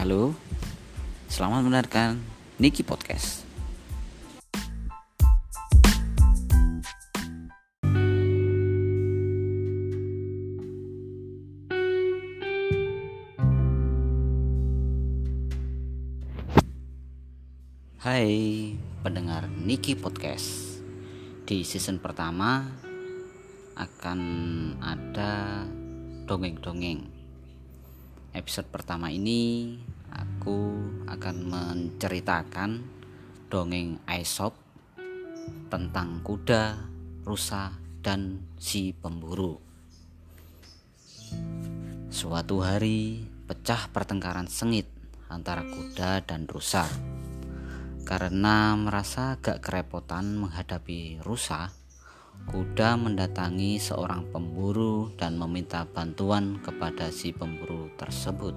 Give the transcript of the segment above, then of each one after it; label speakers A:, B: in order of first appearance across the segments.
A: Halo, selamat mendengarkan Niki Podcast. Hai pendengar Niki Podcast. Di season pertama akan ada dongeng-dongeng Episode pertama ini aku akan menceritakan dongeng Aesop Tentang kuda, rusa, dan si pemburu. Suatu hari pecah pertengkaran sengit antara kuda dan rusa. Karena merasa agak kerepotan menghadapi rusa, kuda mendatangi seorang pemburu dan meminta bantuan kepada si pemburu tersebut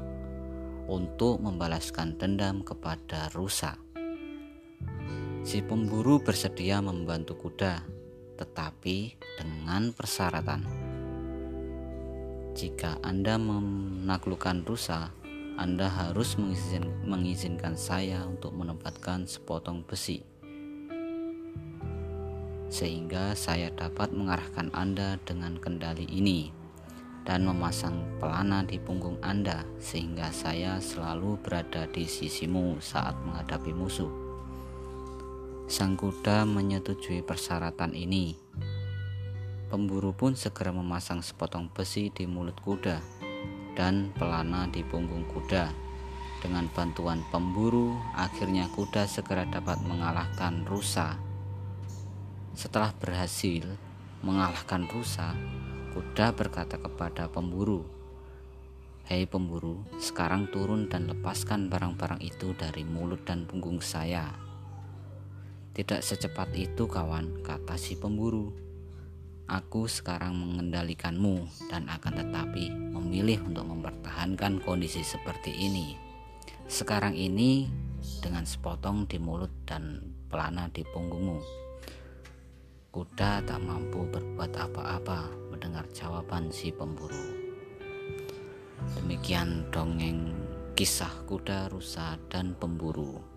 A: untuk membalaskan dendam kepada rusa. Si pemburu bersedia membantu kuda, tetapi dengan persyaratan. Jika Anda menaklukkan rusa, anda harus mengizin, mengizinkan saya untuk menempatkan sepotong besi sehingga saya dapat mengarahkan Anda dengan kendali ini dan memasang pelana di punggung Anda sehingga saya selalu berada di sisimu saat menghadapi musuh. Sang kuda menyetujui persyaratan ini. Pemburu pun segera memasang sepotong besi di mulut kuda dan pelana di punggung kuda. Dengan bantuan pemburu, akhirnya kuda segera dapat mengalahkan rusa. Setelah berhasil mengalahkan rusa, kuda berkata kepada pemburu, "Hei pemburu, sekarang turun dan lepaskan barang-barang itu dari mulut dan punggung saya." Tidak secepat itu, kawan, kata si pemburu. Aku sekarang mengendalikanmu dan akan tetapi memilih untuk mempertahankan kondisi seperti ini. Sekarang ini dengan sepotong di mulut dan pelana di punggungmu. Kuda tak mampu berbuat apa-apa mendengar jawaban si pemburu. Demikian dongeng kisah kuda, rusa, dan pemburu.